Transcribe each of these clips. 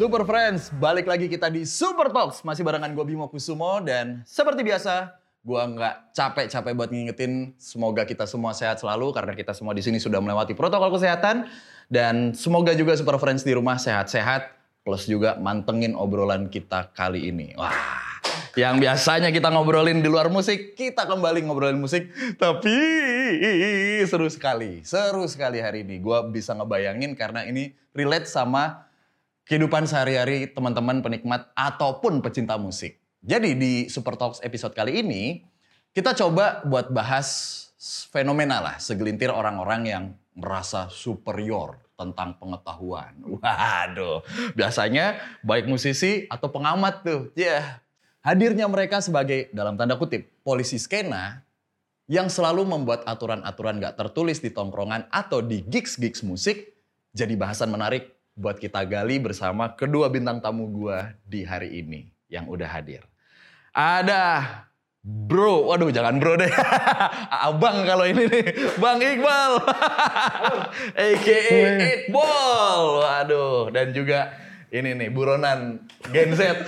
Super Friends, balik lagi kita di Super Talks. Masih barengan gue Bimo Kusumo dan seperti biasa, gue nggak capek-capek buat ngingetin semoga kita semua sehat selalu karena kita semua di sini sudah melewati protokol kesehatan dan semoga juga Super Friends di rumah sehat-sehat plus juga mantengin obrolan kita kali ini. Wah, yang biasanya kita ngobrolin di luar musik, kita kembali ngobrolin musik. Tapi seru sekali, seru sekali hari ini. Gue bisa ngebayangin karena ini relate sama kehidupan sehari-hari teman-teman penikmat ataupun pecinta musik. Jadi di Super Talks episode kali ini, kita coba buat bahas fenomena lah, segelintir orang-orang yang merasa superior tentang pengetahuan. Waduh, biasanya baik musisi atau pengamat tuh. Ya, yeah. hadirnya mereka sebagai dalam tanda kutip polisi skena yang selalu membuat aturan-aturan gak tertulis di tongkrongan atau di gigs-gigs musik jadi bahasan menarik buat kita gali bersama kedua bintang tamu gua di hari ini yang udah hadir. Ada Bro, waduh jangan bro deh. Abang kalau ini nih, Bang Iqbal. AKA Iqbal. Waduh, dan juga ini nih buronan Gen Z.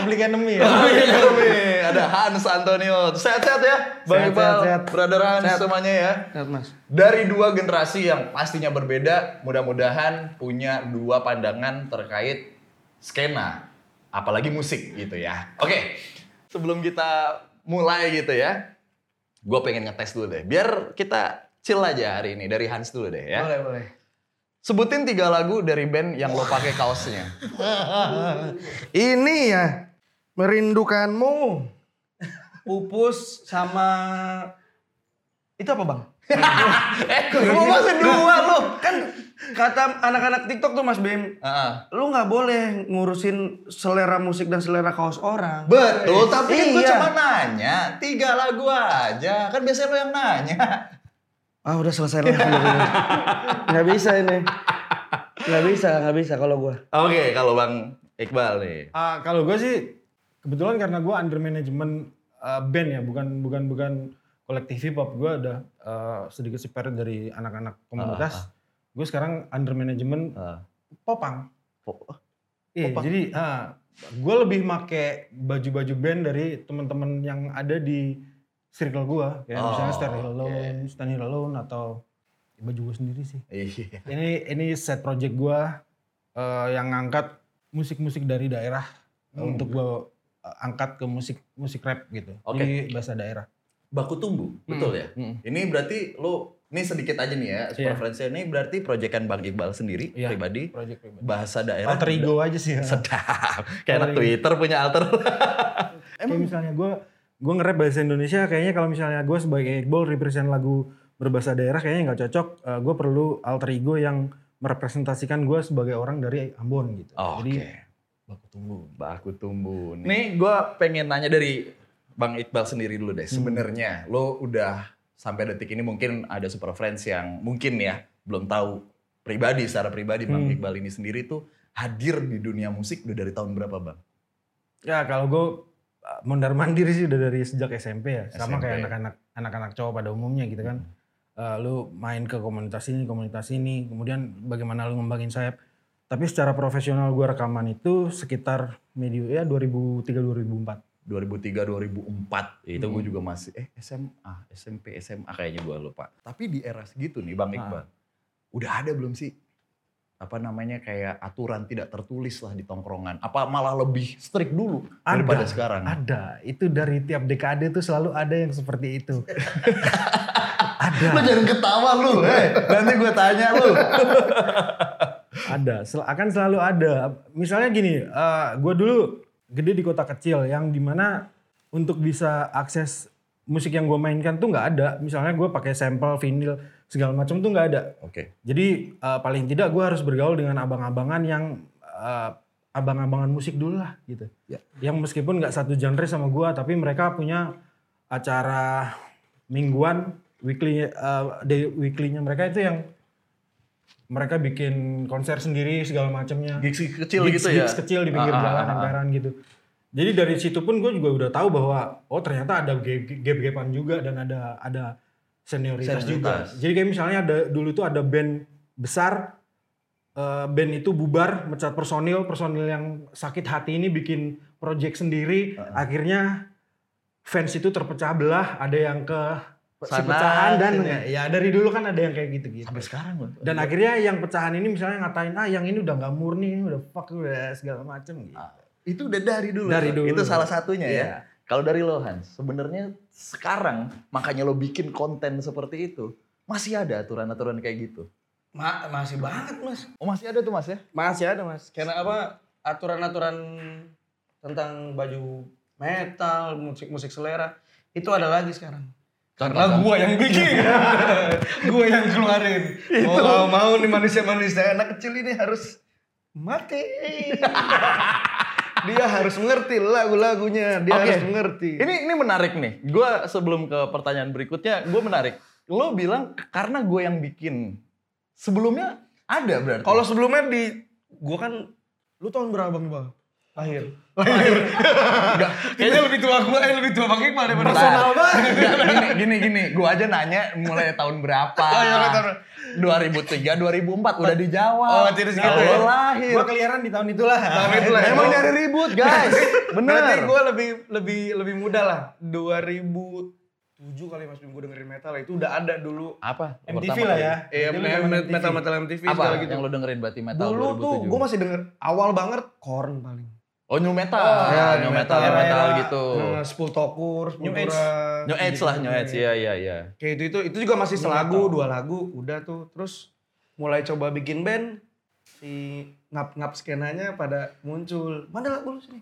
Public enemy ya. Public enemy. Ada Hans Antonio. Sehat-sehat ya, Bang Sehat, Iqbal. sehat, sehat. Brother Hans Sehat. semuanya ya. Sehat mas. Dari dua generasi yang pastinya berbeda, mudah-mudahan punya dua pandangan terkait skena, apalagi musik gitu ya. Oke, sebelum kita mulai gitu ya, gue pengen ngetes dulu deh, biar kita chill aja hari ini dari Hans dulu deh ya. Boleh boleh. Sebutin tiga lagu dari band yang lo pakai kaosnya. Ini ya merindukanmu. Pupus sama itu apa bang? eh, gue masih dua lo. Kan kata anak-anak TikTok tuh Mas Bim, Ah, lu nggak boleh ngurusin selera musik dan selera kaos orang. Betul, tapi kan gue Iya. cuma nanya, tiga lagu aja. Kan biasanya lo yang nanya. Ah udah selesai lah. Nggak bisa ini. Nggak bisa, nggak bisa kalau gua. Oke, kalau Bang Iqbal nih. Ah, kalau gue sih kebetulan karena gue under manajemen uh, band ya, bukan bukan bukan kolektif hip hop. Gue ada uh, sedikit separate dari anak-anak komunitas. Gue sekarang under manajemen Ah. popang. Oh, Iya, Popang. jadi gue lebih make baju-baju band dari teman-teman yang ada di circle gue, kayak Oh, misalnya Stand. Alone, Stand Here Alone atau baju gue sendiri sih. Iya. Ini ini set project gue uh, yang ngangkat musik-musik dari daerah uh, Hmm. untuk gue angkat ke musik musik rap gitu. Oke. Jadi bahasa daerah. Baku tumbuh, betul ya? Hmm. Ini berarti lo, ini sedikit aja nih ya, Iya. preferensinya ini berarti proyekan Bang Iqbal sendiri, Iya, pribadi, Project pribadi. bahasa daerah. Alter ego aja sih ya. Sedap. Kayak anak. Twitter punya alter. Kayak misalnya gue gue nge-rap bahasa Indonesia kayaknya kalau misalnya gue sebagai Iqbal represent lagu berbahasa daerah kayaknya nggak cocok. gue perlu alter ego yang merepresentasikan gue sebagai orang dari Ambon gitu. Oke. Jadi baku tumbuh. Baku tumbuh. Nih gue pengen nanya dari Bang Iqbal sendiri dulu deh. Sebenarnya lo udah sampai detik ini mungkin ada super friends yang mungkin ya belum tahu pribadi secara pribadi Bang Hmm. Iqbal ini sendiri tuh hadir di dunia musik udah dari tahun berapa Bang? Ya kalau gue mondar mandir sih udah dari sejak SMP ya. Sama SMP. kayak anak-anak anak-anak cowok pada umumnya gitu kan. Eh, lu main ke komunitas ini, komunitas ini, kemudian bagaimana lu ngembangin sayap. Tapi secara profesional gue rekaman itu sekitar medio ya 2003-2004. 2003 2004 itu gue Hmm. juga masih eh SMA SMP SMA kayaknya gue lupa tapi di era segitu nih bang Ah. Iqbal udah ada belum sih apa namanya kayak aturan tidak tertulis lah di tongkrongan apa malah lebih strict dulu daripada sekarang Ada. Itu dari tiap dekade tuh selalu ada yang seperti itu. ada. lu jangan ketawa lu eh nanti gue tanya lu Ada. Sel- akan selalu ada. Misalnya gini, gue dulu gede di kota kecil yang di mana untuk bisa akses musik yang gue mainkan tuh nggak ada. Misalnya gue pakai sampel vinyl segala macam tuh nggak ada. oke Jadi eh, paling tidak gue harus bergaul dengan abang-abangan yang eh, abang-abangan musik dulu lah gitu. Ya. Yang meskipun nggak satu genre sama gue, tapi mereka punya acara mingguan, weekly, eh, day weekly-nya mereka itu yang mereka bikin konser sendiri segala macamnya. gigs kecil Gigs- gitu ya gigs kecil di pinggir Ah, ah, jalan, ah, ah. gitu. Jadi dari situ pun gue juga udah tahu bahwa oh ternyata ada gap- gap-gapan juga dan ada ada senioritas, juga. Senioritas. Jadi kayak misalnya ada dulu tuh ada band besar eh, band itu bubar, mecat personil, personil yang sakit hati ini bikin project sendiri, akhirnya fans itu terpecah belah, ada yang ke si Sana, pecahan dan sini. ya dari dulu kan ada yang kayak gitu-gitu. Sampai sekarang loh. Dan akhirnya yang pecahan ini misalnya ngatain ah yang ini udah nggak murni, ini udah fuck udah segala macem gitu. Ah, itu udah dari dulu. Dari dulu. Itu salah satunya ya. Kalau dari lo Hans, sebenarnya sekarang makanya lo bikin konten seperti itu, masih ada aturan-aturan kayak gitu. Ma- masih banget mas. Oh masih ada tuh mas ya? Masih ada mas. Karena apa aturan-aturan tentang baju metal, musik-musik selera itu ada lagi sekarang. Karena Contoh, gua yang bikin, gua yang keluarin. Mau nggak mau nih manusia-manusia anak kecil ini harus mati. dia harus mengerti lagu-lagunya, dia Oke. harus mengerti. Ini ini menarik nih. Gue sebelum ke pertanyaan berikutnya, gue menarik. Lo bilang karena gue yang bikin. Sebelumnya ada berarti. Kalau sebelumnya di gua kan lu tahun berapa Bang Iqbal? Lahir. Enggak, Kayaknya lebih tua gua, eh lebih tua Bang Iqbal daripada Personal banget. gini, gini, gini. Gue aja nanya mulai tahun berapa. Oh, iya, betul. 2003, 2004 udah dijawab. Oh, tidak segitu ya? lahir. Gua keliaran di tahun itulah. Tahun itulah ya. Emang nyari ribut guys. Bener. Berarti gue lebih lebih lebih muda lah. 2007 kali Mas Bim gue dengerin metal itu udah ada dulu. Apa? MTV Pertama lah ya. Iya, Jadi MTV. metal metal MTV Apa segala gitu. yang lo dengerin berarti metal Dulu tuh 2007? gue masih denger awal banget Korn paling. Oh new metal. Ya, new new metal, metal. new metal gitu. Nah, Sepultokur, New Age. New Age lah, New Age. Iya, iya, iya. Kayak itu itu itu juga masih New selagu, metal. dua lagu, udah tuh. Terus mulai coba bikin band si ngap-ngap skenanya pada muncul. Mana lagu lu sini?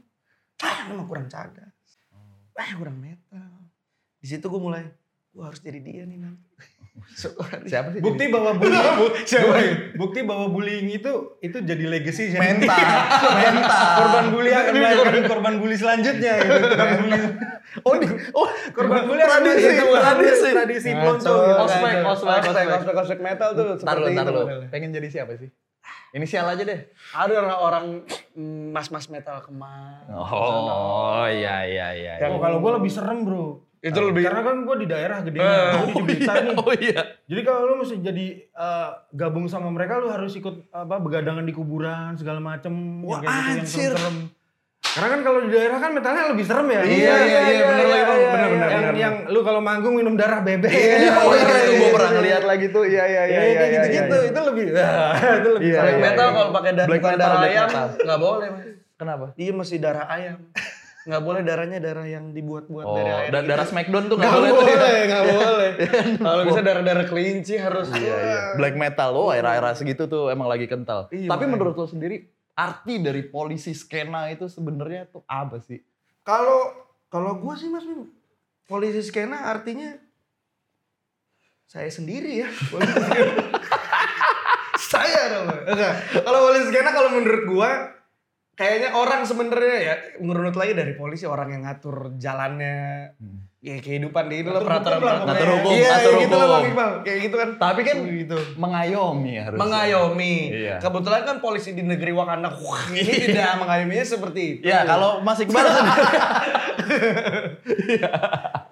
Ah, emang kurang cadas. Ah, kurang metal. Di situ gue mulai, gue harus jadi dia nih nanti. Siapa sih? Bukti bahwa bullying Siapa? Bukti bahwa bullying itu itu jadi legacy jadi mental. mental. korban bully akan melahirkan korban bully selanjutnya gitu. Tukang bully. Oh, di, oh, Korban bully akan tradisi, tradisi. tradisi gitu. Ospek, ospek, ospek, ospek. ospek, metal tuh seperti itu. Pengen jadi siapa sih? Inisial aja deh. Ada orang-orang mm, mas-mas metal kemas. Oh, iya, iya, iya. Oh, kalau gue lebih serem bro. Itu lebih Karena kan gue di daerah gede. Eh, gue di Cibitan nih. Oh iya. Jadi kalau lu mesti jadi eh, gabung sama mereka lu harus ikut apa begadangan di kuburan segala macem Wah, yang kayak gitu yang anjir. serem-serem. Karena kan kalau di daerah kan metalnya lebih serem ya. Iya, iya, iya, bener lagi, Bang. Bener, bener, Yang, bener. yang lu kalau manggung minum darah bebek. Oh iya, itu gue iya, pernah iya. ngeliat lagi tuh. Iya, iya, iya. Iya, kayak gitu-gitu. Itu lebih itu lebih Iya, serem. Black iya, metal iya. kalau pakai darah ayam nggak boleh mas. Kenapa? Iya masih darah ayam. Nggak boleh darahnya darah yang dibuat-buat Oh, dari ayam. da- darah Smackdown tuh Nggak nggak boleh ya. boleh, nggak boleh. Kalau bisa darah-darah kelinci harus. Iya, iya. Black metal lo era-era segitu tuh emang lagi kental. Iya, Tapi makanya. menurut lo sendiri arti dari polisi skena itu sebenarnya tuh apa sih? Kalau kalau gue sih mas Bim, polisi skena artinya saya sendiri ya. Polisi saya dong. Kalau polisi skena kalau menurut gua kayaknya orang sebenarnya ya ngurut lagi dari polisi orang yang ngatur jalannya ya kehidupan di ini lah Ngatur peraturan hukum. Ngatur hukum, Iya, ngatur gitu lah hukum. Bang Iqbal. Kayak gitu kan. Tapi kan gitu. mengayomi harus. Mengayomi. Iya. Kebetulan kan polisi di negeri Wakanda wah, ini tidak mengayominya seperti itu. Ya kalau Mas Iqbal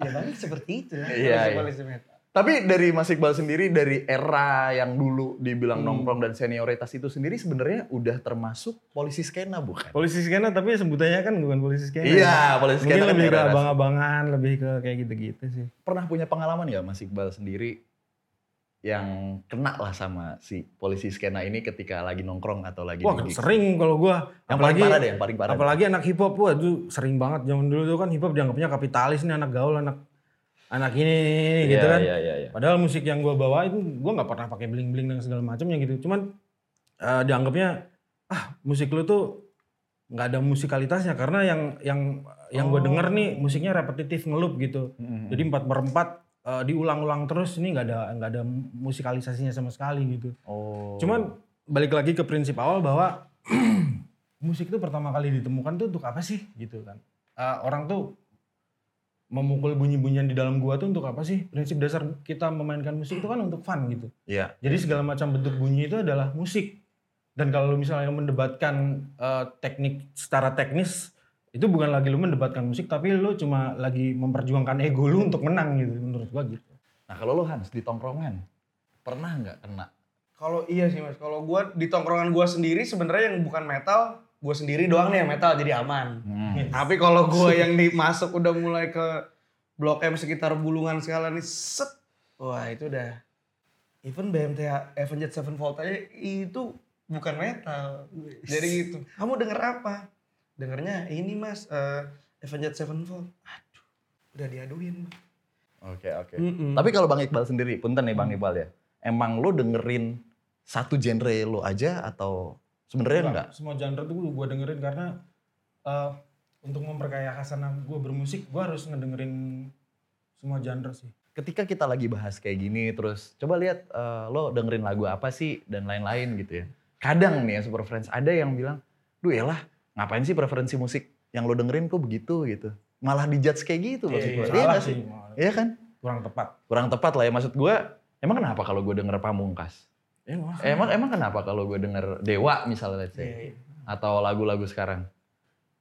ya bang seperti itu lah. Iya, iya. polisi metal. Tapi dari Mas Iqbal sendiri dari era yang dulu dibilang Hmm. nongkrong dan senioritas itu sendiri sebenarnya udah termasuk polisi skena bukan? Polisi skena tapi sebutannya kan bukan polisi skena. Iya, polisi Mungkin skena kan lebih ke era-era- abang-abangan, lebih ke kayak gitu-gitu sih. Pernah punya pengalaman ya Mas Iqbal sendiri yang kena lah sama si polisi skena ini ketika lagi nongkrong atau lagi Wah di- sering kalau gua. Yang paling apalagi parah deh, yang paling parah. apalagi anak hip hop wah itu sering banget zaman dulu tuh kan hip hop dianggapnya kapitalis nih anak gaul anak anak ini, ini, gitu Iya, kan. Iya, iya, iya. Padahal musik yang gua bawa itu gua nggak pernah pakai bling-bling dan segala macamnya gitu. Cuman eh, dianggapnya ah musik lu tuh nggak ada musikalitasnya karena yang yang yang gua denger nih musiknya repetitif ngelup gitu. Mm-mm. Jadi empat per empat eh, diulang-ulang terus ini nggak ada nggak ada musikalisasinya sama sekali gitu. Oh. Cuman balik lagi ke prinsip awal bahwa musik itu pertama kali ditemukan tuh untuk apa sih gitu kan. Eh, orang tuh memukul bunyi-bunyian di dalam gua tuh untuk apa sih? Prinsip dasar kita memainkan musik itu kan untuk fun gitu. Iya. Jadi segala macam bentuk bunyi itu adalah musik. Dan kalau lu misalnya mendebatkan eh, teknik secara teknis itu bukan lagi lu mendebatkan musik tapi lu cuma lagi memperjuangkan ego lu untuk menang gitu menurut gua gitu. Nah kalau lo Hans di tongkrongan pernah nggak kena Kalau iya sih mas, kalau gue di tongkrongan gue sendiri sebenarnya yang bukan metal, gue sendiri doang nih yang metal jadi aman. Hmm. Tapi kalau gue yang dimasuk udah mulai ke Blok M sekitar Bulungan segala nih, set, wah itu udah. Even BMTH Avenged Sevenfold aja itu bukan metal. Jadi gitu. Kamu denger apa? Dengernya ini mas, eh Avenged Sevenfold. Aduh, udah diaduin. Oke oke. Mm-mm. Tapi kalau Bang Iqbal sendiri, punten nih Bang Iqbal ya. Emang lu dengerin satu genre lu aja atau sebenarnya enggak? Semua genre tuh gue dengerin karena eh, untuk memperkaya khasanah gue bermusik, gue harus ngedengerin semua genre sih. Ketika kita lagi bahas kayak gini terus coba lihat eh, lo dengerin lagu apa sih dan lain-lain gitu ya. Kadang nih ya Super Friends ada yang bilang, "Duh ya lah, ngapain sih preferensi musik yang lo dengerin kok begitu gitu." Malah dijudge kayak gitu maksud Iya, gue. iya. Iya sih? Iya kan? Kurang tepat. Kurang tepat lah ya maksud gue. Emang kenapa kalau gue denger Pamungkas? Ya, nggak Emang emang kenapa kalau gue denger Dewa misalnya let's say? Iya, iya. atau lagu-lagu sekarang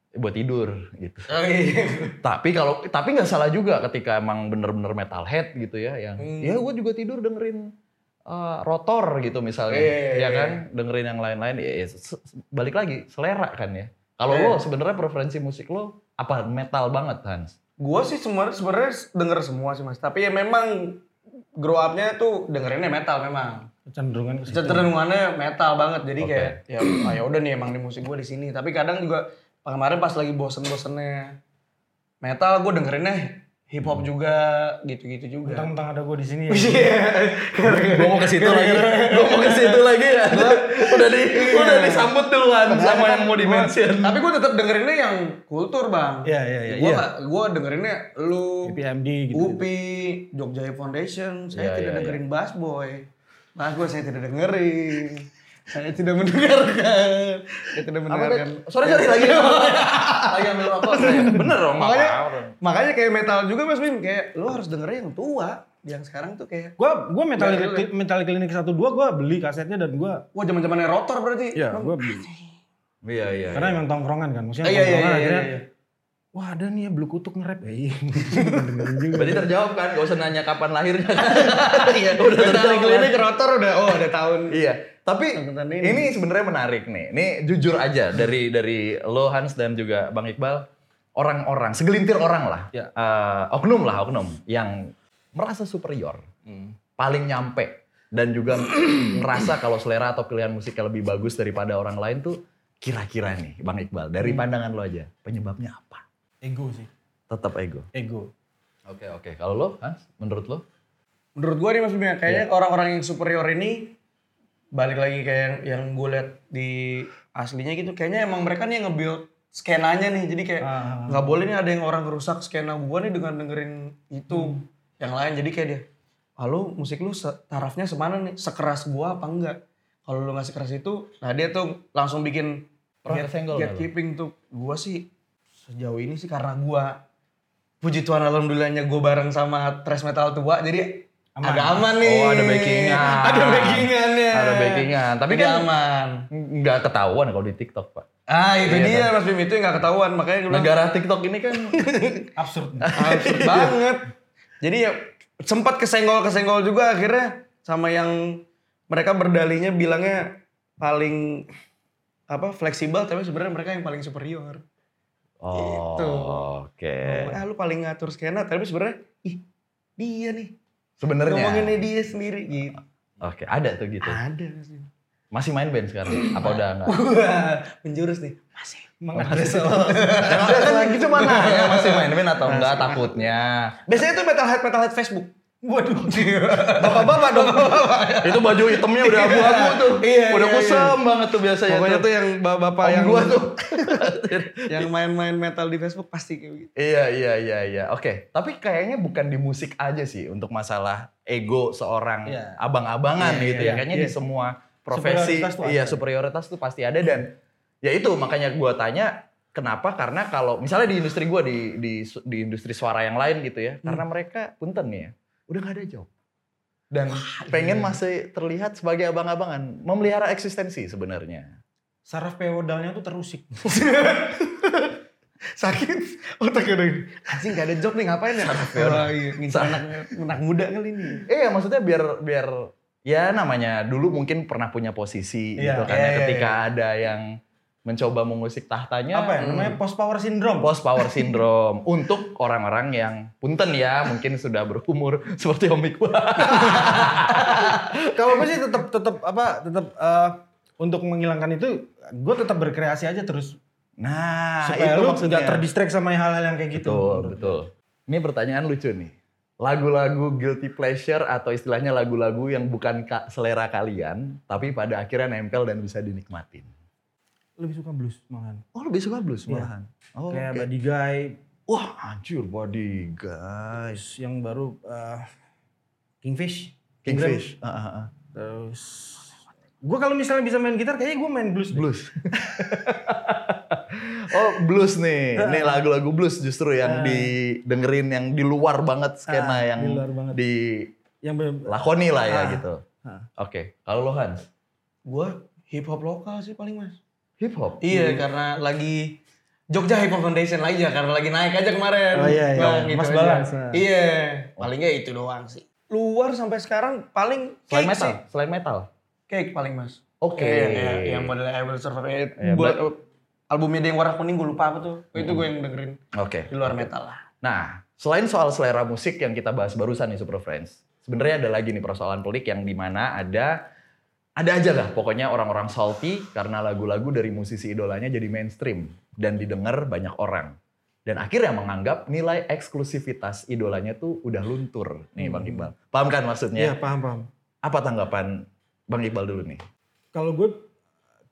buat tidur gitu. Oh, iya. tapi kalau tapi nggak salah juga ketika emang bener-bener metalhead gitu ya yang Hmm. ya gue juga tidur dengerin uh, rotor gitu misalnya Iya, iya, ya iya. kan dengerin yang lain-lain ya, ya, balik lagi selera kan ya. Kalau Iya. lo sebenarnya preferensi musik lo apa metal banget Hans? Gue sih semua sebenarnya denger semua sih mas. Tapi ya memang grow up-nya tuh dengerinnya metal memang. Kecenderungan. Kecenderungannya metal banget. Jadi Oke. kayak ya ah, ya udah nih emang di musik gue di sini. Tapi kadang juga kemarin pas lagi bosen-bosennya metal gue dengerinnya hip hop juga gitu-gitu juga. Mentang-mentang ada gue di sini ya. gue mau ke situ lagi, gue mau ke situ lagi ya. udah di udah disambut duluan sama yang mau di mention. Tapi gue tetap dengerinnya yang kultur bang. Iya, iya, iya. Gue iya. gue dengerinnya lu, PMD gitu. UPI, Jogja Foundation. Saya Iya, tidak iya, dengerin Bass Boy. Bass Boy saya tidak dengerin. Saya tidak mendengarkan. Saya tidak mendengarkan. Sorry sorry lagi lagi ambil rokok. Bener dong Makanya, apa? makanya kayak metal juga Mas Bim. Kayak lu harus dengerin yang tua. Yang sekarang tuh kayak, Gue gue metal Nggak relate. metal klinik satu dua gue beli kasetnya dan gue wah zaman zamannya rotor berarti. ya Bang. gue beli. Iya iya. Karena emang tongkrongan kan, maksudnya iya, iya, tongkrongan iya, akhirnya. Wah ada nih ya Blue Kutuk nge-rap ya iya. Berarti terjawab kan, gak usah nanya kapan lahirnya. Iya, Udah metal terjawab. klinik rotor udah, oh ada tahun. iya, tapi ini, ini. sebenarnya menarik nih. Ini jujur aja dari dari lo Hans dan juga Bang Iqbal, orang-orang, segelintir orang lah, Ya. oknum lah oknum yang merasa superior, paling nyampe dan juga ngerasa kalau selera atau pilihan musiknya lebih bagus daripada orang lain tuh kira-kira nih Bang Iqbal dari pandangan lo aja penyebabnya apa? Ego sih, Tetap ego. ego. Oke oke. Kalau lo Hans, menurut lo? Menurut gua nih Mas Bim, ya, kayaknya orang-orang yang superior ini balik lagi kayak yang, yang gue lihat di aslinya gitu, kayaknya emang mereka nih yang nge-build skenanya nih. Jadi kayak Ah. nggak boleh nih ada yang orang ngerusak skena gua nih dengan dengerin itu yang lain. Jadi kayak dia, halo musik lu tarafnya semana nih? Sekeras gua apa enggak? Kalau lu nggak sekeras itu, nah dia tuh langsung bikin Pernah lu? gatekeeping tuh. Gua sih sejauh ini sih karena gua puji Tuhan alhamdulillahnya gue bareng sama thrash metal tua jadi Aman. agak aman nih. Oh, ada backingan. Ada backingannya. Ada backingan. Tapi kan aman. nggak ketahuan kalau di TikTok, Pak. Ah itu Iya, dia Mas Bim itu yang gak ketahuan makanya gue bilang Negara TikTok ini kan Absurd. absurd banget. Jadi ya sempat kesenggol-kesenggol juga akhirnya sama yang mereka berdalinya bilangnya paling apa fleksibel tapi sebenarnya mereka yang paling superior. Oh, Gitu. oke. Ah lu paling ngatur skena tapi sebenarnya ih dia nih Sebenarnya. ngomonginnya dia sendiri gitu. Oke, ada tuh gitu. Ada. Masih main band sekarang? Apa udah enggak? Wah, menjurus nih. Masih. Mengagres. Emang gitu mana ya masih main band atau enggak takutnya? Biasanya tuh metalhead metalhead Facebook. Waduh. Bapak-bapak dong. Itu baju hitamnya udah abu-abu tuh. Iya, udah iya, kusam banget tuh biasanya Pokoknya tuh. tuh yang bapak Om yang gua tuh. yang main-main metal di Facebook pasti kayak gitu. Iya iya iya iya. Oke, tapi kayaknya bukan di musik aja sih untuk masalah ego seorang Iya. abang-abangan Iya, gitu iya, ya. Kayaknya di iya. semua profesi Superioritas iya ada. superioritas tuh pasti ada dan ya itu makanya gua tanya kenapa karena kalau misalnya di industri gua di di di industri suara yang lain gitu ya, karena Hmm. mereka punten nih ya, udah nggak ada job. Dan pengen iya. masih terlihat sebagai abang-abangan, memelihara eksistensi sebenarnya. Saraf feodalnya tuh terusik. Sakit otaknya udah. Anjing gak ada job nih ngapain ya? feodal. Wah, iya. Ngincar anak, anak muda kali ini. Iya, maksudnya biar biar ya namanya dulu mungkin pernah punya posisi Iya, gitu kan iya, ya, iya, ketika ada yang mencoba mengusik tahtanya Apa ya? Namanya post power syndrome. post power syndrome untuk orang-orang yang punten ya mungkin sudah berumur seperti Om Iqbal. Kalau gue sih tetap tetap apa tetap eh, untuk menghilangkan itu gue tetap berkreasi aja terus Nah, supaya itu lu maksudnya. nggak terdistract sama hal-hal yang kayak gitu. Betul, betul. Ini pertanyaan lucu nih. Lagu-lagu guilty pleasure atau istilahnya lagu-lagu yang bukan ka- selera kalian, tapi pada akhirnya nempel dan bisa dinikmatin. Lebih suka blues malahan. Oh, lebih suka blues Iya. malahan. Oh, Kayak oke. Buddy Guy, Wah, anjir body guys. terus yang baru eh, Kingfish. Kingfish. Ah, ah, ah. Terus gue kalau misalnya bisa main gitar kayaknya gue main blues. Blues. oh, blues nih. Ini lagu-lagu blues justru yang Ah. didengerin yang di luar banget skena Ah, yang di luar banget. Yang bener- dilakoni lah ya Ah. gitu. Ah. Oke, kalau lo Hans, Gue hip hop lokal sih paling mas. Hip hop. Iya karena lagi Jogja Hip Hop Foundation lagi ya karena lagi naik aja kemarin. Oh, iya, iya. Bang, gitu Mas. Balance, nah. Iya, paling nggak itu doang sih. Luar sampai sekarang paling Selain cake metal, sih. selain metal. Cake paling mas. Oke. Iya, iya, yang modelnya I Will Survive. Eh, Iya, buat albumnya dia yang warna kuning gue lupa apa tuh. Itu gue yang dengerin Oke. di luar metal lah. Nah, selain soal selera musik yang kita bahas barusan nih Super Friends, sebenarnya ada lagi nih persoalan pelik yang di mana ada ada aja lah pokoknya orang-orang salty karena lagu-lagu dari musisi idolanya jadi mainstream dan didengar banyak orang. Dan akhirnya menganggap nilai eksklusivitas idolanya tuh udah luntur nih Bang Iqbal. Paham kan Iya maksudnya? paham paham. Apa tanggapan Bang Iqbal dulu nih? Kalau gue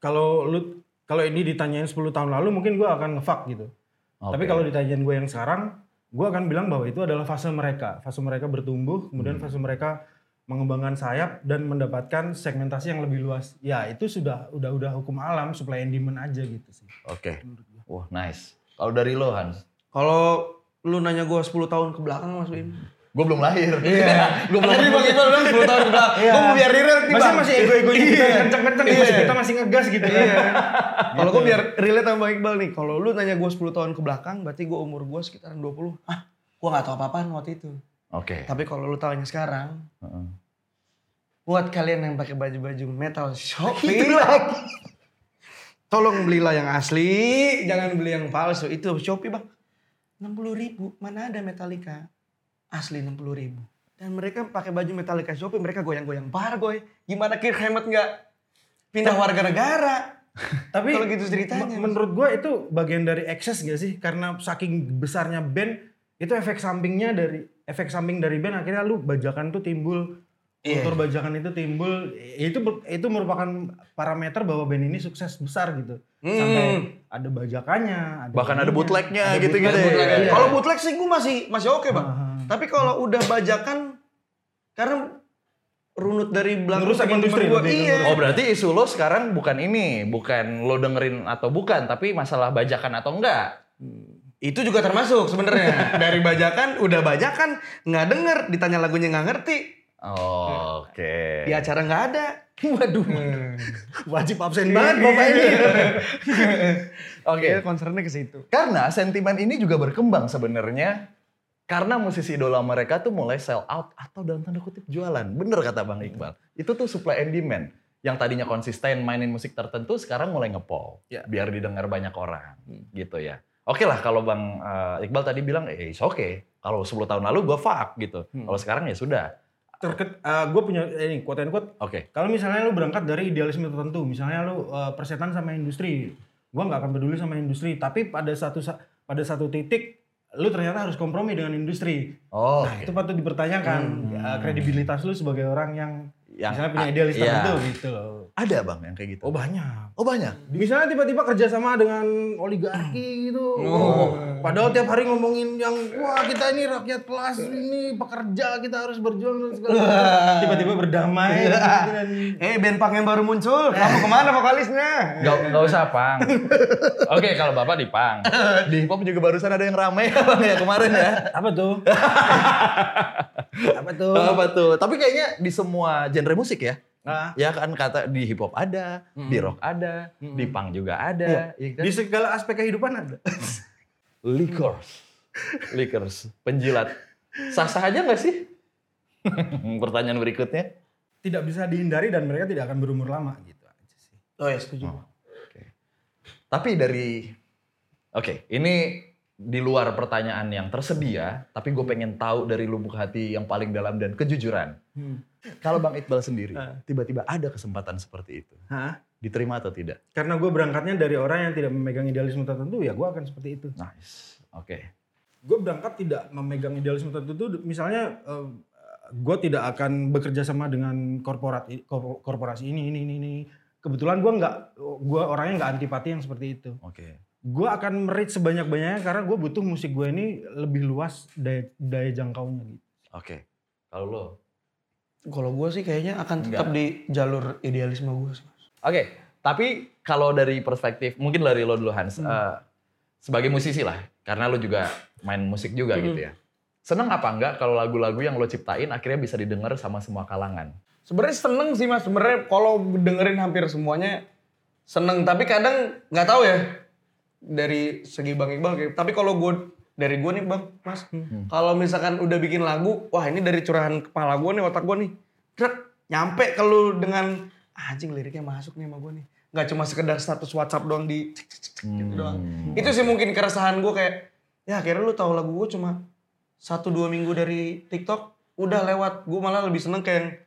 kalau lu kalau ini ditanyain 10 tahun lalu mungkin gue akan ngefuck gitu. Tapi Oke. kalau ditanyain gue yang sekarang, gue akan bilang bahwa itu adalah fase mereka. Fase mereka bertumbuh, kemudian fase mereka mengembangkan sayap dan mendapatkan segmentasi yang lebih luas. Ya itu sudah udah udah hukum alam, supply and demand aja gitu sih. Oke. Wah, nice. Kalau dari lo Hans? Kalau lu nanya gue 10 tahun ke belakang mas Win. Gue belum lahir. Iya. gue belum Tadi Bang Iqbal bilang 10 tahun ke belakang. Iya. Gue mau biar relate nih Masih bang. masih ego-ego gitu Iya. kenceng-kenceng Iya. masih kita masih ngegas gitu ya. Kalau gue biar relate sama Bang Iqbal nih. Kalau lu nanya gue 10 tahun ke belakang, berarti gue umur gue sekitaran 20. Ah, gue gak tahu apa-apaan waktu itu. Oke. Tapi kalau lu tanya sekarang, Heeh. buat kalian yang pakai baju-baju metal Shopee lagi. Tolong belilah yang asli, jangan beli yang palsu. Itu Shopee bang. 60 ribu, mana ada Metallica? Asli 60 ribu. Dan mereka pakai baju Metallica Shopee, mereka goyang-goyang bar goy. Gimana Kirk Hammett nggak pindah warga negara? Tapi Kalau gitu ceritanya, men- menurut gue itu bagian dari ekses gak sih? Karena saking besarnya band itu efek sampingnya dari efek samping dari band akhirnya lu bajakan tuh timbul Iya. kultur bajakan itu timbul itu itu merupakan parameter bahwa band ini sukses besar gitu. Sampai ada bajakannya, ada Bahkan ada ininya, bootlegnya ada gitu-gitu bootleg, ya. bootleg. Bootleg. Iya. Kalau bootleg sih gue masih masih oke bang. Aha. Tapi kalau udah bajakan, karena runut dari belakang teman-teman industri gua, iya. Oh berarti isu lo sekarang bukan ini, bukan lo dengerin atau bukan, tapi masalah bajakan atau enggak. Itu juga termasuk sebenarnya. Dari bajakan, udah bajakan, nggak denger, ditanya lagunya nggak ngerti. Oh, Oke. Di acara nggak ada. Waduh. Wajib absen banget Bapak ini. Oke. Ya, concernnya ke situ. Karena sentimen ini juga berkembang sebenarnya karena musisi idola mereka tuh mulai sell out atau dalam tanda kutip jualan. Bener kata Bang Iqbal. Itu tuh supply and demand. Yang tadinya konsisten mainin musik tertentu sekarang mulai ngepol. Ya. Biar didengar banyak orang. Gitu ya. Oke lah kalau Bang eh, Iqbal tadi bilang, eh it's okay. Kalau 10 tahun lalu gue fuck gitu. Kalau sekarang ya sudah. Terket, gue punya eh, ini quote and quote Oke. Kalau misalnya lu berangkat dari idealisme tertentu, misalnya lu uh, persetan sama industri, gua nggak akan peduli sama industri, tapi pada satu sa- pada satu titik lu ternyata harus kompromi dengan industri. Oh, Nah, oke. itu patut dipertanyakan uh, kredibilitas lu sebagai orang yang, Yang- misalnya punya ah, idealis iya. tertentu gitu loh. Ada Bang yang kayak gitu. Oh banyak. Oh banyak. Misalnya tiba-tiba kerjasama dengan oligarki gitu. Oh. Padahal tiap hari ngomongin yang wah kita ini rakyat kelas ini pekerja kita harus berjuang dan segala macam. Tiba-tiba berdamai dan Eh, band punk yang baru muncul, kamu ke mana vokalisnya? Gak, gak usah pang. Oke kalau bapak di pang. Di hip hop juga barusan ada yang rame ya bang ya kemarin ya. apa tuh? apa tuh? Apa tuh? Tapi kayaknya di semua genre musik ya. Nah, Ya kan kata di hip hop ada, di rock ada, di punk juga ada. ya kan? di segala aspek kehidupan ada. Liquors. Liquors. Penjilat. Sah-sah aja gak sih? Pertanyaan berikutnya. tidak bisa dihindari dan mereka tidak akan berumur lama gitu aja sih. Oh ya setuju. Oke. Tapi dari Oke, ini di luar pertanyaan yang tersedia, tapi gue pengen tahu dari lubuk hati yang paling dalam dan kejujuran. Hmm. Kalau Bang Iqbal sendiri, Ah. tiba-tiba ada kesempatan seperti itu, Hah? diterima atau tidak? Karena gue berangkatnya dari orang yang tidak memegang idealisme tertentu, ya gue akan seperti itu. Nice. Oke. Gue berangkat tidak memegang idealisme tertentu. Misalnya, gue tidak akan bekerja sama dengan korporat kor- korporasi ini, ini, ini, ini. Kebetulan gue nggak, gue orangnya nggak antipati yang seperti itu. Oke. Gue akan merit sebanyak-banyaknya karena gue butuh musik gue ini lebih luas daya, daya jangkaunya gitu. Oke. Kalau lo? Kalau gue sih kayaknya akan tetap di jalur idealisme gue sih. Mas. Oke, tapi kalau dari perspektif, mungkin dari lo dulu Hans, eh, sebagai musisi lah, karena lo juga main musik juga gitu ya. Seneng apa enggak kalau lagu-lagu yang lo ciptain akhirnya bisa didengar sama semua kalangan? Sebenarnya seneng sih mas. Sebenarnya kalau dengerin hampir semuanya seneng. Tapi kadang nggak tahu ya dari segi bang Iqbal. kayak- Tapi kalau gue dari gue nih bang, mas. Kalau misalkan udah bikin lagu, wah ini dari curahan kepala gue nih, otak gue nih. Drak, nyampe ke lu dengan "Ah, anjing liriknya masuk nih sama gue nih. Nggak cuma sekedar status WhatsApp doang di cek, cek, cek, gitu doang. Itu sih mungkin keresahan gue kayak, ya akhirnya lu tahu lagu gue cuma satu dua minggu dari TikTok udah lewat. Gue malah lebih seneng kayak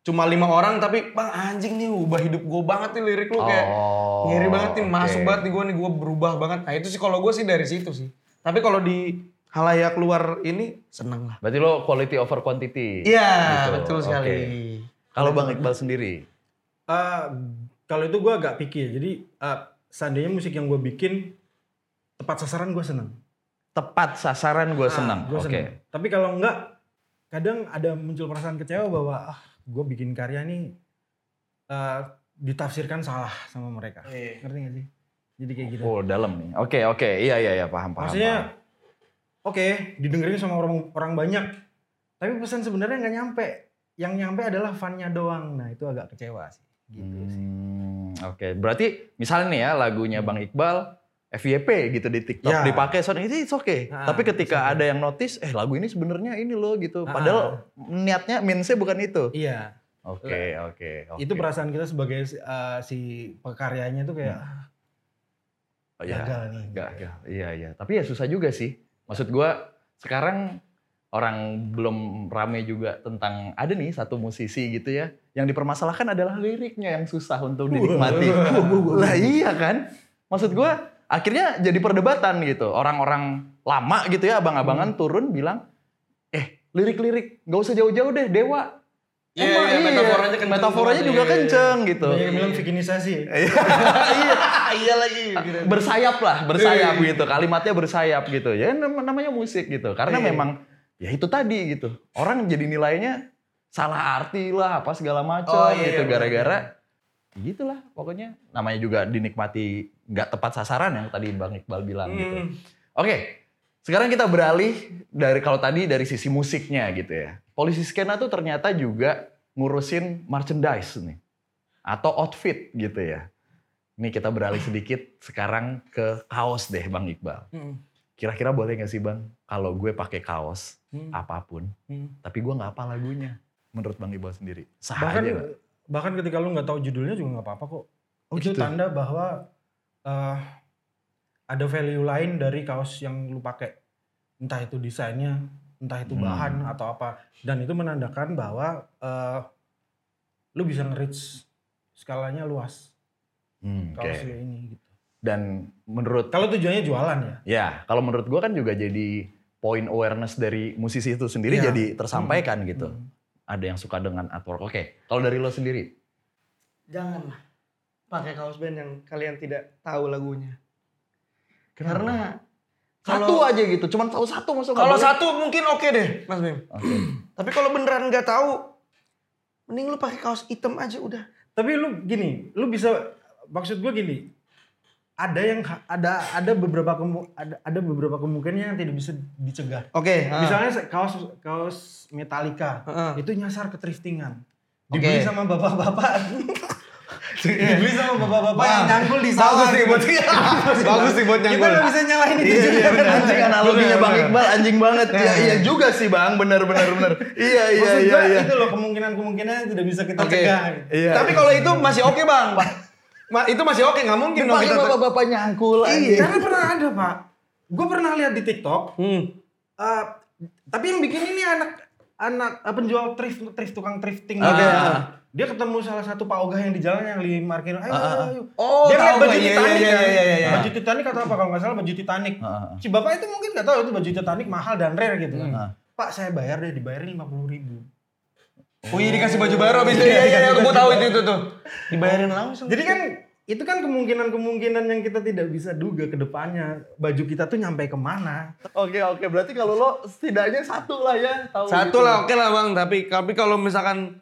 cuma lima orang tapi bang anjing nih ubah hidup gue banget nih lirik lu kayak Oh, ngiri banget nih masuk banget nih gue nih gue berubah banget. Nah itu sih kalau gue sih dari situ sih. Tapi kalau di halayak luar ini seneng lah. Berarti lo quality over quantity. Iya Gitu, betul sekali. Kalau Bang Iqbal sendiri, Eh, kalau itu gue agak pikir. Jadi eh, seandainya musik yang gue bikin tepat sasaran gue seneng. tepat sasaran gue senang. gue Oke. seneng. Tapi kalau enggak, kadang ada muncul perasaan kecewa bahwa ah gue bikin karya nih eh, ditafsirkan salah sama mereka. Iya. Ngerti gak sih? Jadi kayak gitu. Oh dalam nih. Oke oke, iya iya iya paham paham. Maksudnya, oke didengerin sama orang orang banyak, tapi pesan sebenarnya nggak nyampe. Yang nyampe adalah funnya doang. Nah itu agak kecewa sih. Gitu sih. Hmm, Oke, berarti misalnya nih ya lagunya Bang Iqbal FYP gitu di TikTok Ya. dipakai sound itu it's okay. Ah, Tapi ketika okay. ada yang notice, eh lagu ini sebenarnya ini loh gitu. Ah. Padahal niatnya minsnya bukan itu. Iya. Oke oke. oke. Itu perasaan kita sebagai eh, si pekaryanya tuh kayak ah, Oh, iya. gagal nih. Gagal. Iya iya. Tapi ya susah juga sih. Maksud gua sekarang orang belum rame juga tentang ada nih satu musisi gitu ya yang dipermasalahkan adalah liriknya yang susah untuk dinikmati. lah iya kan? Maksud gua akhirnya jadi perdebatan gitu. Orang-orang lama gitu ya abang-abangan turun bilang, "Eh, lirik-lirik nggak usah jauh-jauh deh, Dewa." Iya, Emang iya, metaforanya kenceng metaforanya juga Iya, iya, kenceng gitu. Yang bilang bikinisasi. iya iya lagi. gitu. bersayap lah, bersayap Iya. gitu. Kalimatnya bersayap gitu. Ya nam- namanya musik gitu. Karena Iya. memang ya itu tadi gitu. Orang jadi nilainya salah arti lah apa segala macam Oh, iya, gitu iya, gara-gara gitulah pokoknya namanya juga dinikmati nggak tepat sasaran yang tadi Bang Iqbal bilang gitu. Hmm. Oke. Sekarang kita beralih dari kalau tadi dari sisi musiknya gitu ya. Polisi skena tuh ternyata juga ngurusin merchandise nih atau outfit gitu ya. Ini kita beralih sedikit sekarang ke kaos deh Bang Iqbal. Hmm. Kira-kira boleh nggak sih Bang kalau gue pakai kaos Hmm. apa pun Hmm. tapi gue nggak apa lagunya menurut Bang Iqbal sendiri? Sah bahkan aja? Bahkan ketika lu nggak tahu judulnya juga nggak apa-apa kok Oh, itu gitu? tanda bahwa eh, ada value lain dari kaos yang lu pakai entah itu desainnya entah itu Hmm. bahan atau apa dan itu menandakan bahwa eh, lu bisa nge-reach skalanya luas Hmm, kaos lu ini gitu Dan menurut kalau tujuannya jualan ya Ya, kalau menurut gua kan juga jadi point awareness dari musisi itu sendiri Iya. jadi tersampaikan gitu. Hmm. Ada yang suka dengan artwork. Oke, kalau dari lo sendiri? Janganlah pakai kaos band yang kalian tidak tahu lagunya. Karena Satu kalau aja gitu, cuman tahu satu masuk kalau satu mungkin oke deh, Mas Bim. Oke. Tapi kalau beneran nggak tahu, mending lu pakai kaos hitam aja udah. tapi lu gini lu bisa maksud gue gini ada yang ada ada beberapa kemu, ada ada beberapa kemungkinan yang tidak bisa dicegah Oke. Misalnya se- kaos kaos Metallica Heeh. itu nyasar ke thriftingan. Dibeli sama bapak-bapak Dibeli sama bapak-bapak yang nyangkul di Bagus sawah. nih buat Bagus nih buat Kita nyangkul. nggak bisa nyalahin itu Iya, juga. iya. Anjing analoginya Bang Iqbal anjing banget. Iya iya juga sih Bang, benar benar benar. Iya iya iya iya. itu loh kemungkinan-kemungkinan tidak bisa kita cegah. Iya. Tapi kalau itu masih oke bang. Ma, itu masih oke nggak mungkin dong kita. bapak-bapak nyangkul Iya, karena pernah ada pak. Gue pernah lihat di TikTok. Hmm. eh, tapi yang bikin ini anak anak eh, penjual thrift thrift tukang thrifting. Oke, Nah, ah. Dia ketemu salah satu Pak Ogah yang di jalan yang lagi parkir. Ayo, Ah, ah, ah. ayo. Oh, dia lihat baju. Iya, Titanic iya, kan. iya, iya, iya. Baju Titanic atau apa kalau nggak salah baju Titanic. Ah. Si bapak itu mungkin nggak tahu itu baju Titanic mahal dan rare gitu kan. Ah. Pak saya bayar deh dibayarin lima puluh ribu. Oh iya dikasih baju baru abis itu. Iya iya iya. Gue tahu itu itu tuh. Dibayarin langsung. Jadi kan itu kan kemungkinan-kemungkinan yang kita tidak bisa duga ke depannya. Baju kita tuh nyampe ke mana. Oke oke berarti kalau lo setidaknya satu lah ya tahu. Satu gitu. lah oke lah bang. Tapi tapi kalau misalkan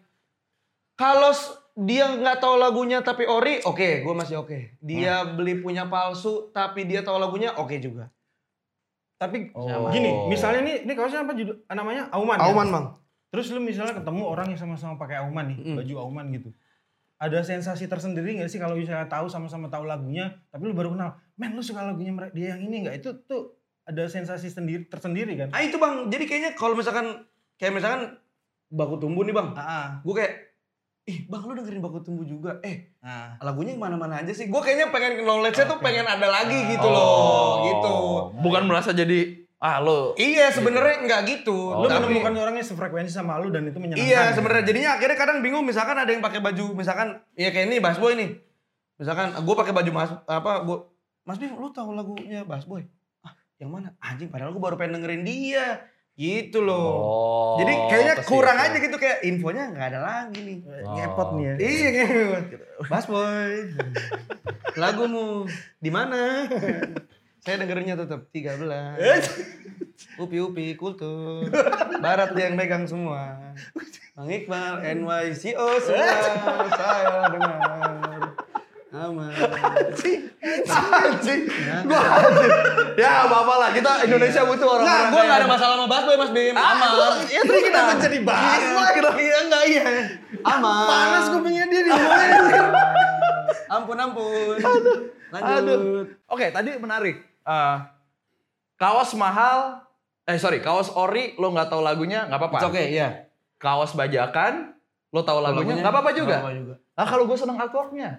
kalau dia nggak tahu lagunya tapi ori, oke, gue masih oke. Dia beli punya palsu tapi dia tahu lagunya, oke juga. Tapi Oh. gini, misalnya nih, ini kaosnya apa judul namanya? Auman. ya? Auman bang. Terus lu misalnya ketemu orang yang sama-sama pakai Auman nih, Mm. baju Auman gitu. Ada sensasi tersendiri nggak sih kalau misalnya tahu sama-sama tahu lagunya, tapi lu baru kenal, men lu suka lagunya dia yang ini nggak? Itu tuh ada sensasi sendiri tersendiri kan? Ah itu bang. Jadi kayaknya kalau misalkan kayak misalkan baku tumbuh nih bang. Ah, Gue kayak, ih bang lu dengerin baku tumbuh juga. Eh ah. lagunya yang mana-mana aja sih. Gue kayaknya pengen knowledge-nya tuh Oke. pengen ada lagi gitu Oh, loh. Gitu. Bukan merasa jadi ah lo. Iya sebenarnya nggak gitu. Oh. Lu Tapi- menemukan orang yang sefrekuensi sama lu dan itu menyenangkan. Iya gitu. sebenarnya jadinya akhirnya kadang bingung misalkan ada yang pakai baju misalkan ya kayak ini Bass Boy nih. Misalkan gue pakai baju Mas apa gua Mas Bim lu tahu lagunya Bass Boy? Ah, yang mana? Anjing padahal gue baru pengen dengerin dia. Gitu loh. Oh. Jadi kayaknya kurang aja gitu kayak infonya nggak ada lagi nih. Oh. Ngepot nih ya. Iya ngepot. Bass Boy. Lagumu di mana? Saya dengerinnya tetap 13. Upi-upi kultur. Barat dia yang megang semua. Bang Iqbal, NYCO semua. Saya dengar. Aman. Anjing. Gua anjing. Ya apa-apa lah kita Indonesia butuh orang-orang. Nah, gue kayak- gak ada masalah sama Bass Boy, Mas Bim. Aman. Ya terus kenapa jadi bahas Iya, Iya, enggak iya. Aman. Panas kupingnya dia di Ampun, ampun. Aduh. Lanjut. Oke, tadi menarik. Eh, kaos mahal, eh sorry, kaos ori lo nggak tahu lagunya nggak apa-apa. It's okay, iya. Kaos bajakan, lo tahu lagunya nggak apa-apa juga. Nggak apa-apa juga. Nah kalau gue seneng artworknya.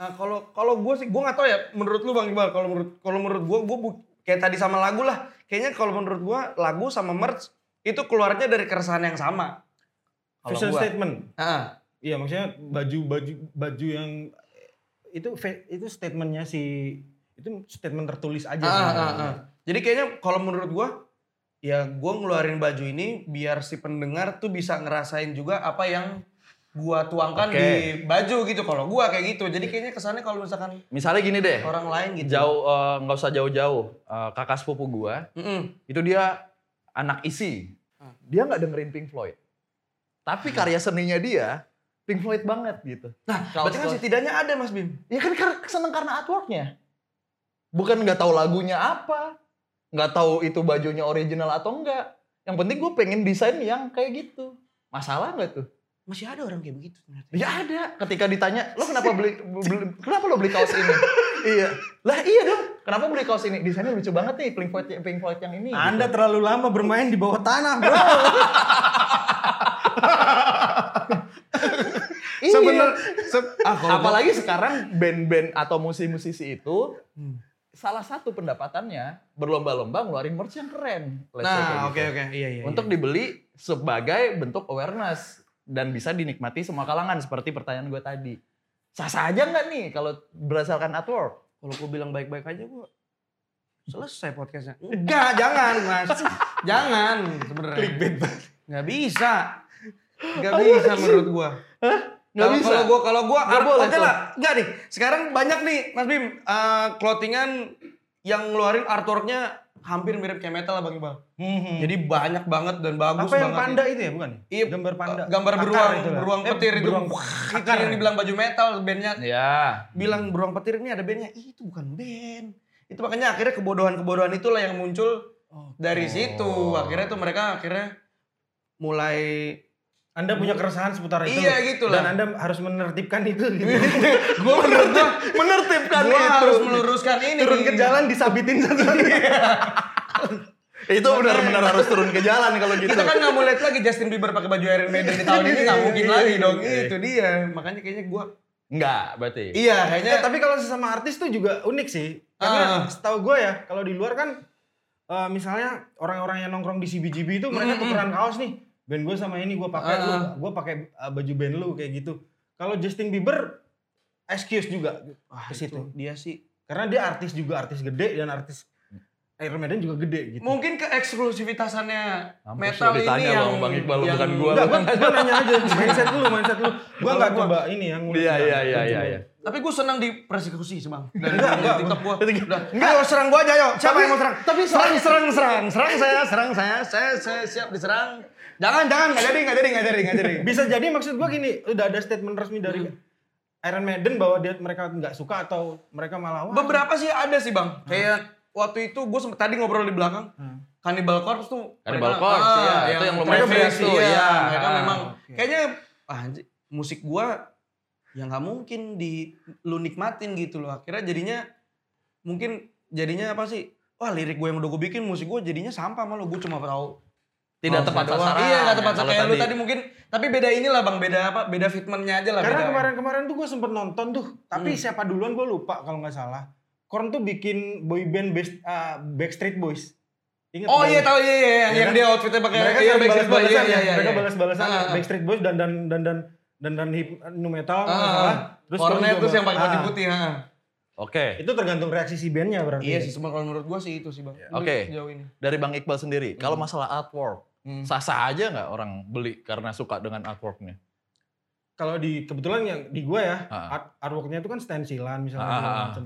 Nah, kalau kalau gue sih gue nggak tahu ya menurut lu Bang Iqbal kalau menurut kalau menurut gue gue bu- kayak tadi sama lagu lah kayaknya kalau menurut gue lagu sama merch itu keluarnya dari keresahan yang sama gua. statement. Ah, Iya maksudnya baju baju baju yang itu itu statementnya si itu statement tertulis aja. ah, sebenarnya. ah, ah. jadi kayaknya kalau menurut gue ya gue ngeluarin baju ini biar si pendengar tuh bisa ngerasain juga apa yang gua tuangkan Oke. di baju gitu kalau gua kayak gitu jadi kayaknya kesannya kalau misalkan Misalnya gini deh, orang lain gitu jauh eh, nggak usah jauh-jauh. Eh, kakak sepupu gue, Mm-mm. itu dia anak isi. Hmm. Dia nggak dengerin Pink Floyd. Tapi karya seninya dia Pink Floyd banget gitu. nah Kaos- berarti kan kaos- setidaknya ada mas Bim Ya kan kar- seneng karena artworknya. Bukan nggak tahu lagunya apa, nggak tahu itu bajunya original atau enggak. Yang penting gue pengen desain yang kayak gitu. Masalah nggak tuh? masih ada orang kayak begitu ternyata Ya ada. Ketika ditanya, lo kenapa beli, beli- kenapa lo beli kaos ini? iya. Lah iya dong. Kenapa beli kaos ini? Desainnya lucu banget nih, Pink Floyd, Pink Floyd yang ini. Anda gitu. terlalu lama bermain di bawah tanah, bro. Iya. sebenernya se- ah, Apalagi sekarang band-band atau musisi-musisi itu Hmm. salah satu pendapatannya berlomba-lomba ngeluarin merch yang keren. Let's Nah, gitu. oke oke, iya iya. Untuk dibeli sebagai bentuk awareness dan bisa dinikmati semua kalangan seperti pertanyaan gue tadi. Sah-sah aja nggak nih kalau berdasarkan artwork? kalau gue bilang baik-baik aja gue selesai podcastnya. Enggak, jangan mas, jangan sebenarnya. Clickbait Nggak bisa, nggak bisa menurut gue. Nggak bisa? Kalau gue kalau gue Nggak boleh oke tuh. lah, nggak nih. Sekarang banyak nih, Mas Bim, eh, clothingan yang ngeluarin artworknya hampir mirip kayak metal lah Bang Iqbal. Jadi banyak banget dan bagus apa yang banget. panda itu ya, bukan? Iya, gambar panda. gambar Akar beruang, itu lah. beruang Eh, petir itu. beruang Wah, itu akar yang ya? dibilang baju metal bandnya Ya. bilang beruang petir ini ada bandnya Ih, itu bukan band itu makanya akhirnya kebodohan-kebodohan itulah yang muncul dari situ akhirnya tuh mereka akhirnya mulai Anda punya keresahan seputar itu. Iya, gitu lah. Dan Anda harus menertibkan itu. Gitu. gue menurut gue menertibkan Gua itu. harus meluruskan ini. Turun ke jalan disabitin satu. itu benar-benar harus turun ke jalan kalau gitu. Kita kan nggak mau lihat lagi Justin Bieber pakai baju Iron Maiden di tahun ini nggak mungkin lagi dong. Itu dia. Makanya kayaknya gue. Enggak, berarti. Iya kayaknya. Eh, tapi kalau sesama artis tuh juga unik sih. Karena Ah. setahu gue ya, kalau di luar kan eh, misalnya orang-orang yang nongkrong di CBGB itu mereka tukeran kaos nih. Band gue sama ini gue pakai, lu, Ah. gue pakai eh, baju band lu kayak gitu. Kalau Justin Bieber excuse juga Wah, ke situ. itu dia sih. Karena dia artis juga, artis gede dan artis Iron Maiden juga gede gitu. Mungkin ke eksklusivitasannya metal ini yang Bang- Bang Iqbal, yang- bukan gua. Enggak, gue, gue nanya aja mindset lu, mindset lu. Gue nggak coba ini yang. Iya, iya, iya, iya, iya. Tapi gue senang di persekusi sih bang. Dari Enggak, enggak, TikTok gue. Enggak. Enggak, ayo serang gue aja yo. Siapa Tapi- yang mau serang? tapi serang, serang, serang, serang saya, serang saya, saya, saya siap diserang. Jangan, jangan, nggak jadi, nggak jadi, nggak jadi, nggak jadi. Bisa jadi maksud gue gini, udah ada statement resmi dari Iron Maiden bahwa dia mereka nggak suka atau mereka malah wah. Beberapa sih ada sih bang. Kayak waktu itu gue tadi ngobrol di belakang. Cannibal Corpse tuh. Cannibal mereka- Corpse, iya. Itu yang lumayan mereka famous tuh, iya. iya. Mereka Ah, memang kayaknya ah, anjir, musik gue yang nggak mungkin di lu nikmatin gitu loh. Akhirnya jadinya mungkin jadinya apa sih? Wah lirik gue yang udah gue bikin musik gue jadinya sampah malu gue cuma tahu Tidak Oh, tepat doang. sasaran. Iya, nggak tepat sasaran. Kayak lu tadi mungkin, tapi beda inilah bang, beda apa? Beda fitmentnya aja lah. Karena kemarin-kemarin tuh gue sempet nonton tuh, tapi Hmm. siapa duluan gue lupa kalau nggak salah. Korn tuh bikin boy band best, uh, Backstreet Boys. Ingat Oh iya tahu iya, iya, yang, Iya yang kan? dia outfitnya pakai mereka iya, Backstreet Boys, balas-balasan iya, ya, iya, mereka iya. balas-balasan Ah, ah. Backstreet Boys dan dan dan dan dan dan hip nu metal Ah. Terus Cornet terus juga- yang pakai baju ah, putih. ha. Oke. Itu tergantung reaksi si bandnya berarti. Iya sih, cuma kalau menurut gua sih itu sih bang. Oke. Jauh ini. Dari Bang Iqbal sendiri, kalau masalah artwork, Hmm. sah-sah aja nggak orang beli karena suka dengan artworknya? Kalau di kebetulan yang di gua ya, Ah. art, artworknya itu kan stensilan misalnya Ah, segala ah, ah. macam.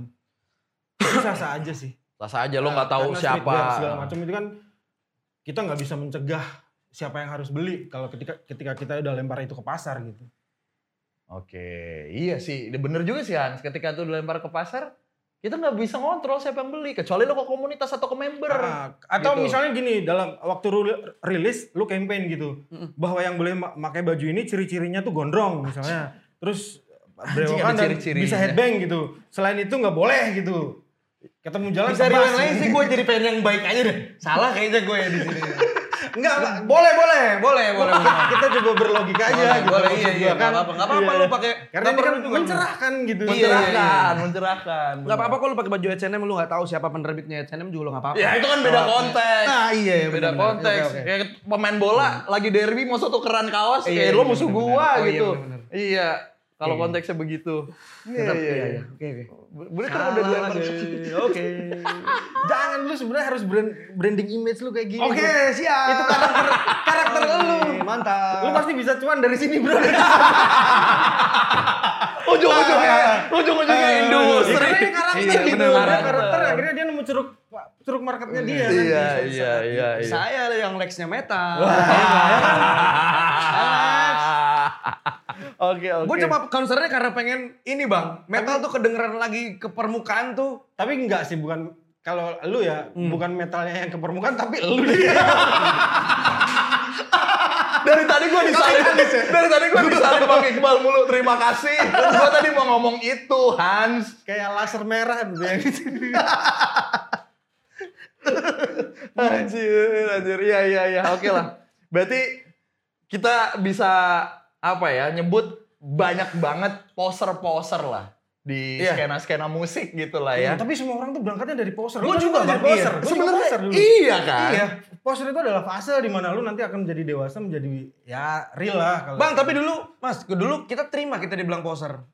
Itu sah-sah aja sih. Sah-sah aja, lo nggak tahu Karena siapa. segala macam itu kan kita nggak bisa mencegah siapa yang harus beli kalau ketika ketika kita udah lempar itu ke pasar gitu. Oke, iya sih, bener juga sih Hans. Ketika itu dilempar ke pasar, kita nggak bisa ngontrol siapa yang beli, kecuali lo ke komunitas atau ke member. Ah, atau Gitu. misalnya gini dalam waktu rilis lu campaign gitu Mm-mm. bahwa yang boleh pakai baju ini ciri-cirinya tuh gondrong misalnya terus ada dan bisa headbang gitu selain itu nggak boleh gitu ketemu jalan Bisa rewind lagi sih gue jadi pengen yang baik aja deh. Salah kayaknya gue ya di sini. enggak enggak boleh, boleh, boleh, boleh. kita, coba berlogika aja Boleh, gitu boleh, iya, iya, nggak apa-apa. Nggak apa-apa Iya. lu pakai, karena ini kan juga. mencerahkan gitu Iya, iya, mencerahkan, mencerahkan. Gak apa-apa kalau lu pakai baju H&M lu gak tahu siapa penerbitnya H&M juga lu gak apa-apa. Ya itu kan beda konteks. Nah iya, beda konteks. Kayak pemain bola lagi derby mau satu keran kaos, Iya, kayak lo iya, musuh gua Oh, iya, gitu. Iya, kalau Iya. konteksnya begitu. Tetap, iya, iya. Oke, oke. Boleh kan udah ke Oke. jangan lu sebenarnya harus brand, branding image lu kayak gini Oke, bro. siap. itu karakter karakter lu Mantap. lu pasti bisa cuan dari sini bro ujung-ujungnya, ujung-ujungnya Ah, industri. Karena dia karakter Iya, gitu, karakter. akhirnya dia nemu curug curug marketnya dia. Iya, Bisa- iya, iya, iya. Saya yang Lexnya metal. Oke, oke. Gue cuma concernnya karena pengen ini bang, metal tuh kedengeran lagi ke permukaan tuh. Tapi enggak sih bukan kalau lu ya Hmm. bukan metalnya yang ke permukaan tapi lu dari tadi gue disalin, ya? dari tadi gue disalin Bang Iqbal mulu. Terima kasih. gue tadi mau ngomong itu, Hans. kayak laser merah gitu ya. Anjir, anjir. Iya, iya, iya. Oke lah. Berarti kita bisa apa ya, nyebut banyak banget poser-poser lah di Iya. skena-skena musik gitu lah ya. Tapi semua orang tuh berangkatnya dari poser. Gua juga, dari Bang. poser. Iya. Sebenarnya poser dulu. iya kan? Iya. Poser itu adalah fase di mana lu nanti akan menjadi dewasa menjadi ya real lah kalau. Bang, tapi dulu, Mas, dulu kita terima kita dibilang poser.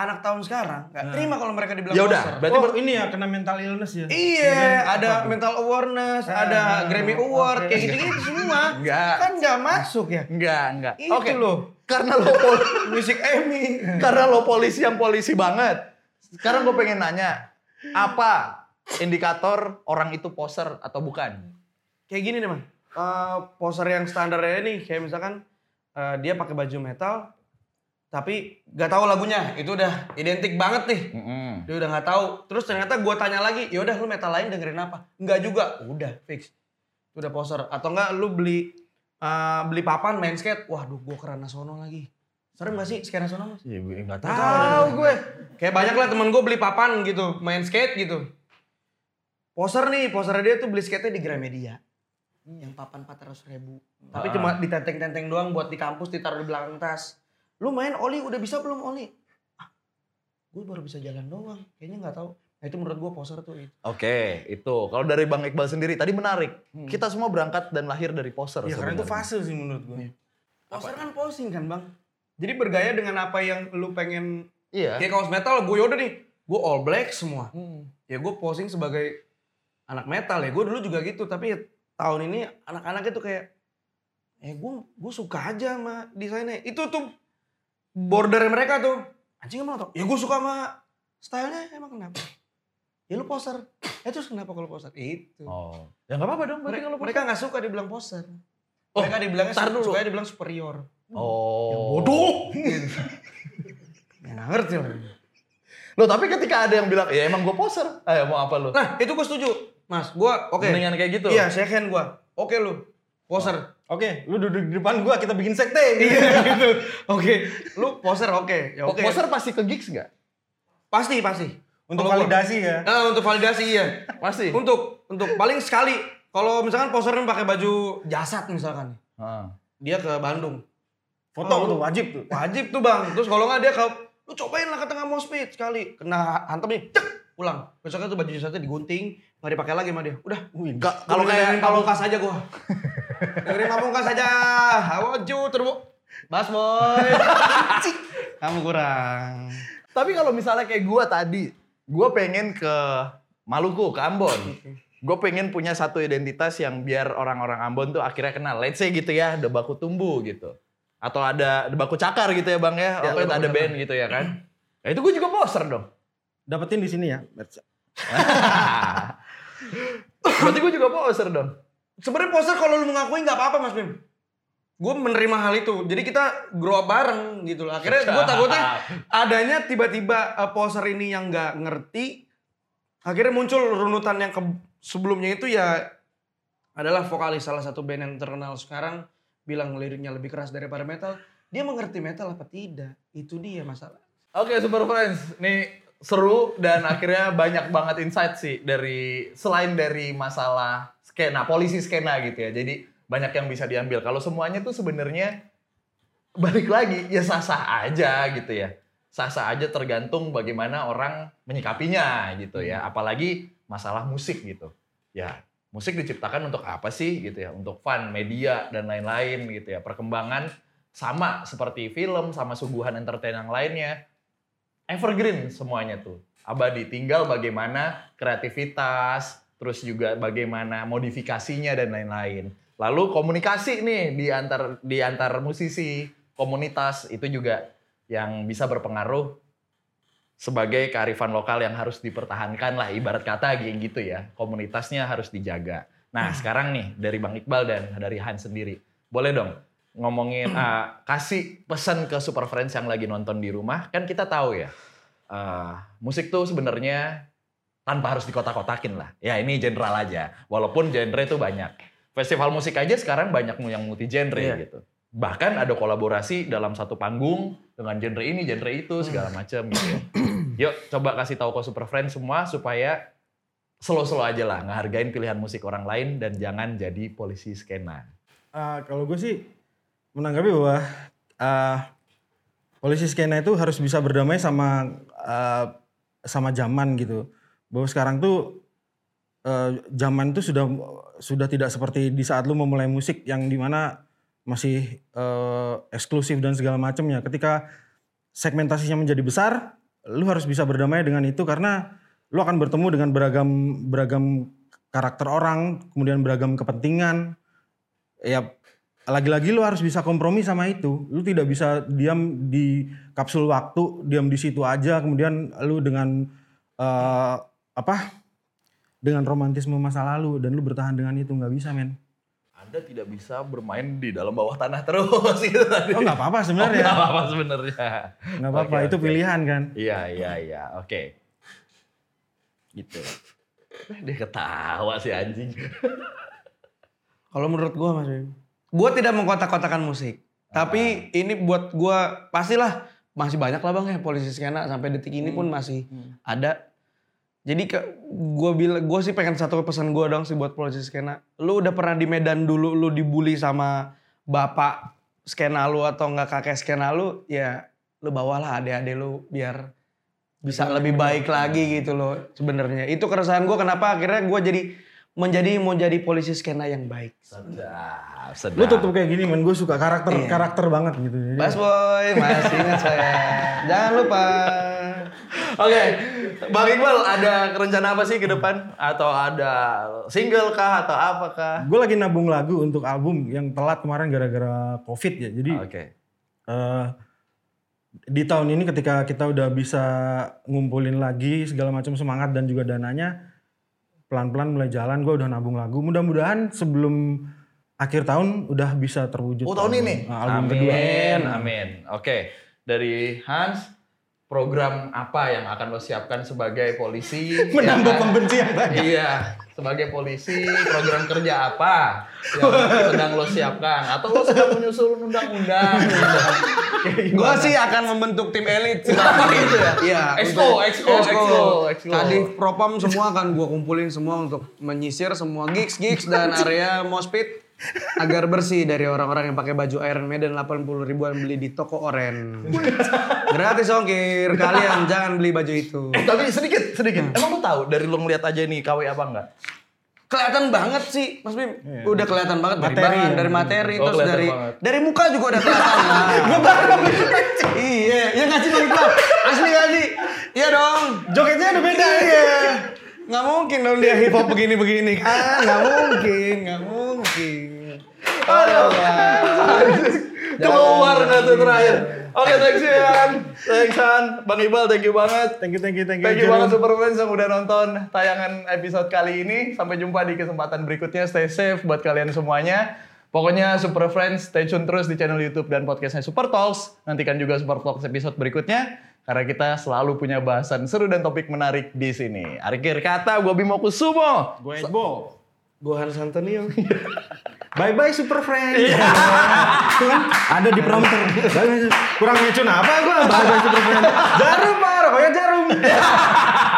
Anak tahun sekarang nggak Nah. terima kalau mereka dibilang Ya udah, berarti oh, ini ya kena mental illness ya. Iya, ada Apa? mental awareness, Ah, ada ah, Grammy. Award, kayak gitu-gitu semua. Enggak. Kan nggak masuk ya. Enggak, enggak. Itu Oke. loh. Karena lo Musik Emmy. karena lo polisi yang polisi banget. Sekarang gue pengen nanya, apa indikator orang itu poser atau bukan? Kayak gini nih, Man. Eh, poser yang standarnya nih, kayak misalkan eh, dia pakai baju metal, tapi nggak tahu lagunya. Itu udah identik banget nih. Mm-mm. Dia udah nggak tahu. Terus ternyata gue tanya lagi, ya udah lu metal lain dengerin apa? Enggak juga. Udah fix. Itu udah poser. Atau enggak lu beli eh, beli papan main skate. Waduh, gue ke Rana Sono lagi. Serem gak sih skena sono mas? Iya, nggak Tahu gue. Kayak banyak lah temen gue beli papan gitu, main skate gitu. Poser nih, poser dia tuh beli skate di Gramedia. Yang papan 400 ribu. Tapi Ah. cuma ditenteng-tenteng doang buat di kampus ditaruh di belakang tas. Lu main oli udah bisa belum oli? Ah, gue baru bisa jalan doang. Kayaknya nggak tahu. Nah itu menurut gue poser tuh. itu. Oke, itu. Kalau dari Bang Iqbal sendiri tadi menarik. Hmm. Kita semua berangkat dan lahir dari poser. Ya karena itu fase sih menurut gue. Poser kan posing kan bang. Jadi bergaya dengan apa yang lu pengen. Iya. Kayak kaos metal, gue yaudah nih. Gue all black semua. Hmm. ya gue posing sebagai anak metal ya gue dulu juga gitu tapi tahun ini anak-anak itu kayak eh gue gue suka aja sama desainnya itu tuh border mereka tuh anjing emang tau ya gue suka sama stylenya emang kenapa ya lu poser eh terus kenapa kalau poser itu Oh. Ya nggak apa-apa dong. Berarti kalau mereka nggak suka dibilang poser Oh, mereka dibilangnya tar dulu. suka dibilang superior Oh. bodoh ya nggak ngerti lah Loh tapi ketika ada yang bilang, ya emang gue poser. Ayo mau apa lu? nah itu gue setuju mas gue oke Mendingan kayak gitu. Iya, second hand gua. Oke lu. Poser. Oke, lu duduk di depan gua kita bikin sekte. Iya gitu. Oke. Lu poser oke. Ya Po- oke. Poser pasti ke gigs nggak? pasti pasti. Untuk gua- validasi ya. Nah, untuk validasi iya. Pasti. Untuk untuk paling sekali kalau misalkan posernya pakai baju jasad misalkan. Ah. Dia ke Bandung. Foto Oh, tuh wajib tuh. Wajib tuh, Bang. Terus kalau nggak dia ke lu cobain lah ke tengah moshpit sekali. Kena hantem nih, cek pulang. Besoknya tuh baju jasadnya digunting, nggak dipakai lagi sama dia. Udah. Wih, Nggak, Kalau kayak kalau pamungkas aja gua. dengerin pamungkas aja. Awoju turbo. Bas boy. Kamu kurang. Tapi kalau misalnya kayak gue tadi, gue pengen ke Maluku, ke Ambon. Gue pengen punya satu identitas yang biar orang-orang Ambon tuh akhirnya kenal. Let's say gitu ya, ada baku tumbuh gitu. Atau ada, ada baku cakar gitu ya bang ya. Ya, Atau ada ada band gitu ya kan. Nah itu gue juga poser dong. Dapetin di sini ya. Berarti gue juga poser dong. Sebenarnya poster kalau lu mengakui nggak apa-apa Mas Bim. Gue menerima hal itu. Jadi kita grow up bareng gitu loh. Akhirnya gue takutnya adanya tiba-tiba uh, poser ini yang nggak ngerti. Akhirnya muncul runutan yang ke sebelumnya itu ya adalah vokalis salah satu band yang terkenal sekarang bilang liriknya lebih keras daripada metal. Dia mengerti metal apa tidak? Itu dia masalah. Oke Super Friends, nih seru dan akhirnya banyak banget insight sih dari selain dari masalah skena, polisi skena gitu ya. Jadi banyak yang bisa diambil. Kalau semuanya tuh sebenarnya balik lagi ya sah-sah aja gitu ya. Sah-sah aja tergantung bagaimana orang menyikapinya gitu ya. Apalagi masalah musik gitu. Ya, musik diciptakan untuk apa sih gitu ya? Untuk fun, media dan lain-lain gitu ya. Perkembangan sama seperti film sama suguhan entertain yang lainnya evergreen semuanya tuh. Abadi tinggal bagaimana kreativitas, terus juga bagaimana modifikasinya dan lain-lain. Lalu komunikasi nih di antar di antar musisi, komunitas itu juga yang bisa berpengaruh sebagai kearifan lokal yang harus dipertahankan lah ibarat kata gitu ya. Komunitasnya harus dijaga. Nah, sekarang nih dari Bang Iqbal dan dari Hans sendiri. Boleh dong ngomongin ah, kasih pesan ke super friends yang lagi nonton di rumah. Kan kita tahu ya. ah, musik tuh sebenarnya tanpa harus dikotak-kotakin lah. Ya ini general aja. Walaupun genre itu banyak. Festival musik aja sekarang banyak yang multi genre Iya. gitu. Bahkan ada kolaborasi dalam satu panggung dengan genre ini, genre itu segala macam gitu. ya. Yuk coba kasih tahu ke super friends semua supaya slow-slow aja lah ngehargain pilihan musik orang lain dan jangan jadi polisi skena. Ah, kalau gue sih menanggapi bahwa ah, polisi skena itu harus bisa berdamai sama ah, sama zaman gitu. Bahwa sekarang tuh eh, zaman itu sudah sudah tidak seperti di saat lu memulai musik yang di mana masih eh, eksklusif dan segala macamnya. Ketika segmentasinya menjadi besar, lu harus bisa berdamai dengan itu karena lu akan bertemu dengan beragam beragam karakter orang, kemudian beragam kepentingan. Ya lagi-lagi lu harus bisa kompromi sama itu. Lu tidak bisa diam di kapsul waktu, diam di situ aja kemudian lu dengan eh, apa? dengan romantisme masa lalu dan lu bertahan dengan itu nggak bisa men. Anda tidak bisa bermain di dalam bawah tanah terus gitu tadi. Oh nggak apa-apa sebenarnya. nggak apa-apa sebenarnya. Nggak apa-apa, Oke, itu oke. pilihan kan. Iya, iya, iya. Oke. Gitu. Eh, Dia ketawa si anjing. Kalau menurut gua Mas Bim, gue tidak mengkotak-kotakan musik. Tapi ini buat gue pastilah masih banyak lah bang ya polisi skena sampai detik ini pun masih ada. Jadi ke gue bilang gue sih pengen satu pesan gue dong sih buat polisi skena. Lu udah pernah di Medan dulu lu dibully sama bapak skena lu atau enggak kakek skena lu ya lu bawalah adik-adik lu biar bisa lebih baik lagi gitu loh sebenarnya. Itu keresahan gue kenapa akhirnya gue jadi menjadi mau jadi polisi skena yang baik. Sedap, Lu sedap. tutup kayak gini man, gue suka karakter karakter banget gitu. Bas boy, masih ingat saya. Jangan lupa. Oke, Bang Iqbal ada rencana apa sih ke depan? Atau ada single kah atau apakah? Gue lagi nabung lagu untuk album yang telat kemarin gara-gara covid ya. Jadi Oke. eh, di tahun ini ketika kita udah bisa ngumpulin lagi segala macam semangat dan juga dananya pelan-pelan mulai jalan gue udah nabung lagu mudah-mudahan sebelum akhir tahun udah bisa terwujud Oh tahun ini? nah, album amin, kedua amin. Oke, dari Hans, program apa yang akan lo siapkan sebagai polisi? menambah Ya kan? pembenci yang banyak Iya, sebagai polisi program kerja apa yang sedang lo siapkan? Atau lo sedang menyusun undang-undang? Gue sih akan membentuk tim elit. gitu ya? Iya. Exco, exco, exco. Kadif Propam semua akan gue kumpulin semua untuk menyisir semua gigs gigs dan area mospit agar bersih dari orang-orang yang pakai baju Iron Maiden 80 ribuan beli di toko oren. Gratis ongkir, kalian jangan beli baju itu. Eh, tapi sedikit, sedikit. Emang lo tahu dari lo ngeliat aja nih KW apa enggak? Kelihatan banget sih, Mas Bim. Udah kelihatan banget dari Materi bahan, ya. dari materi, Oh, terus dari banget. dari muka juga udah kelihatan. iya, ya nggak sih Bang Iqbal? Asli nggak sih? Iya dong. jogetnya udah beda Iya. Nggak mungkin dong dia hip hop begini-begini kan. Nggak mungkin, nggak mungkin. Aduh. Keluar nggak tuh terakhir. Oke, thanks you Han. Thanks Han. Bang Iqbal, thank you banget. thank you thank you thank you, Thank you banget Super Friends yang udah nonton tayangan episode kali ini. Sampai jumpa di kesempatan berikutnya. Stay safe buat kalian semuanya. Pokoknya Super Friends stay tune terus di channel YouTube dan podcastnya Super Talks. Nantikan juga Super Talks episode berikutnya. Karena kita selalu punya bahasan seru dan topik menarik di sini. Akhir kata, gue Bimo Kusumo. gue Ebo Gue Hans Antonio. bye bye super friend. Itu kan ada di prompter. Kurang ngecun apa gue bye bye super friend. Jarum pak rokoknya jarum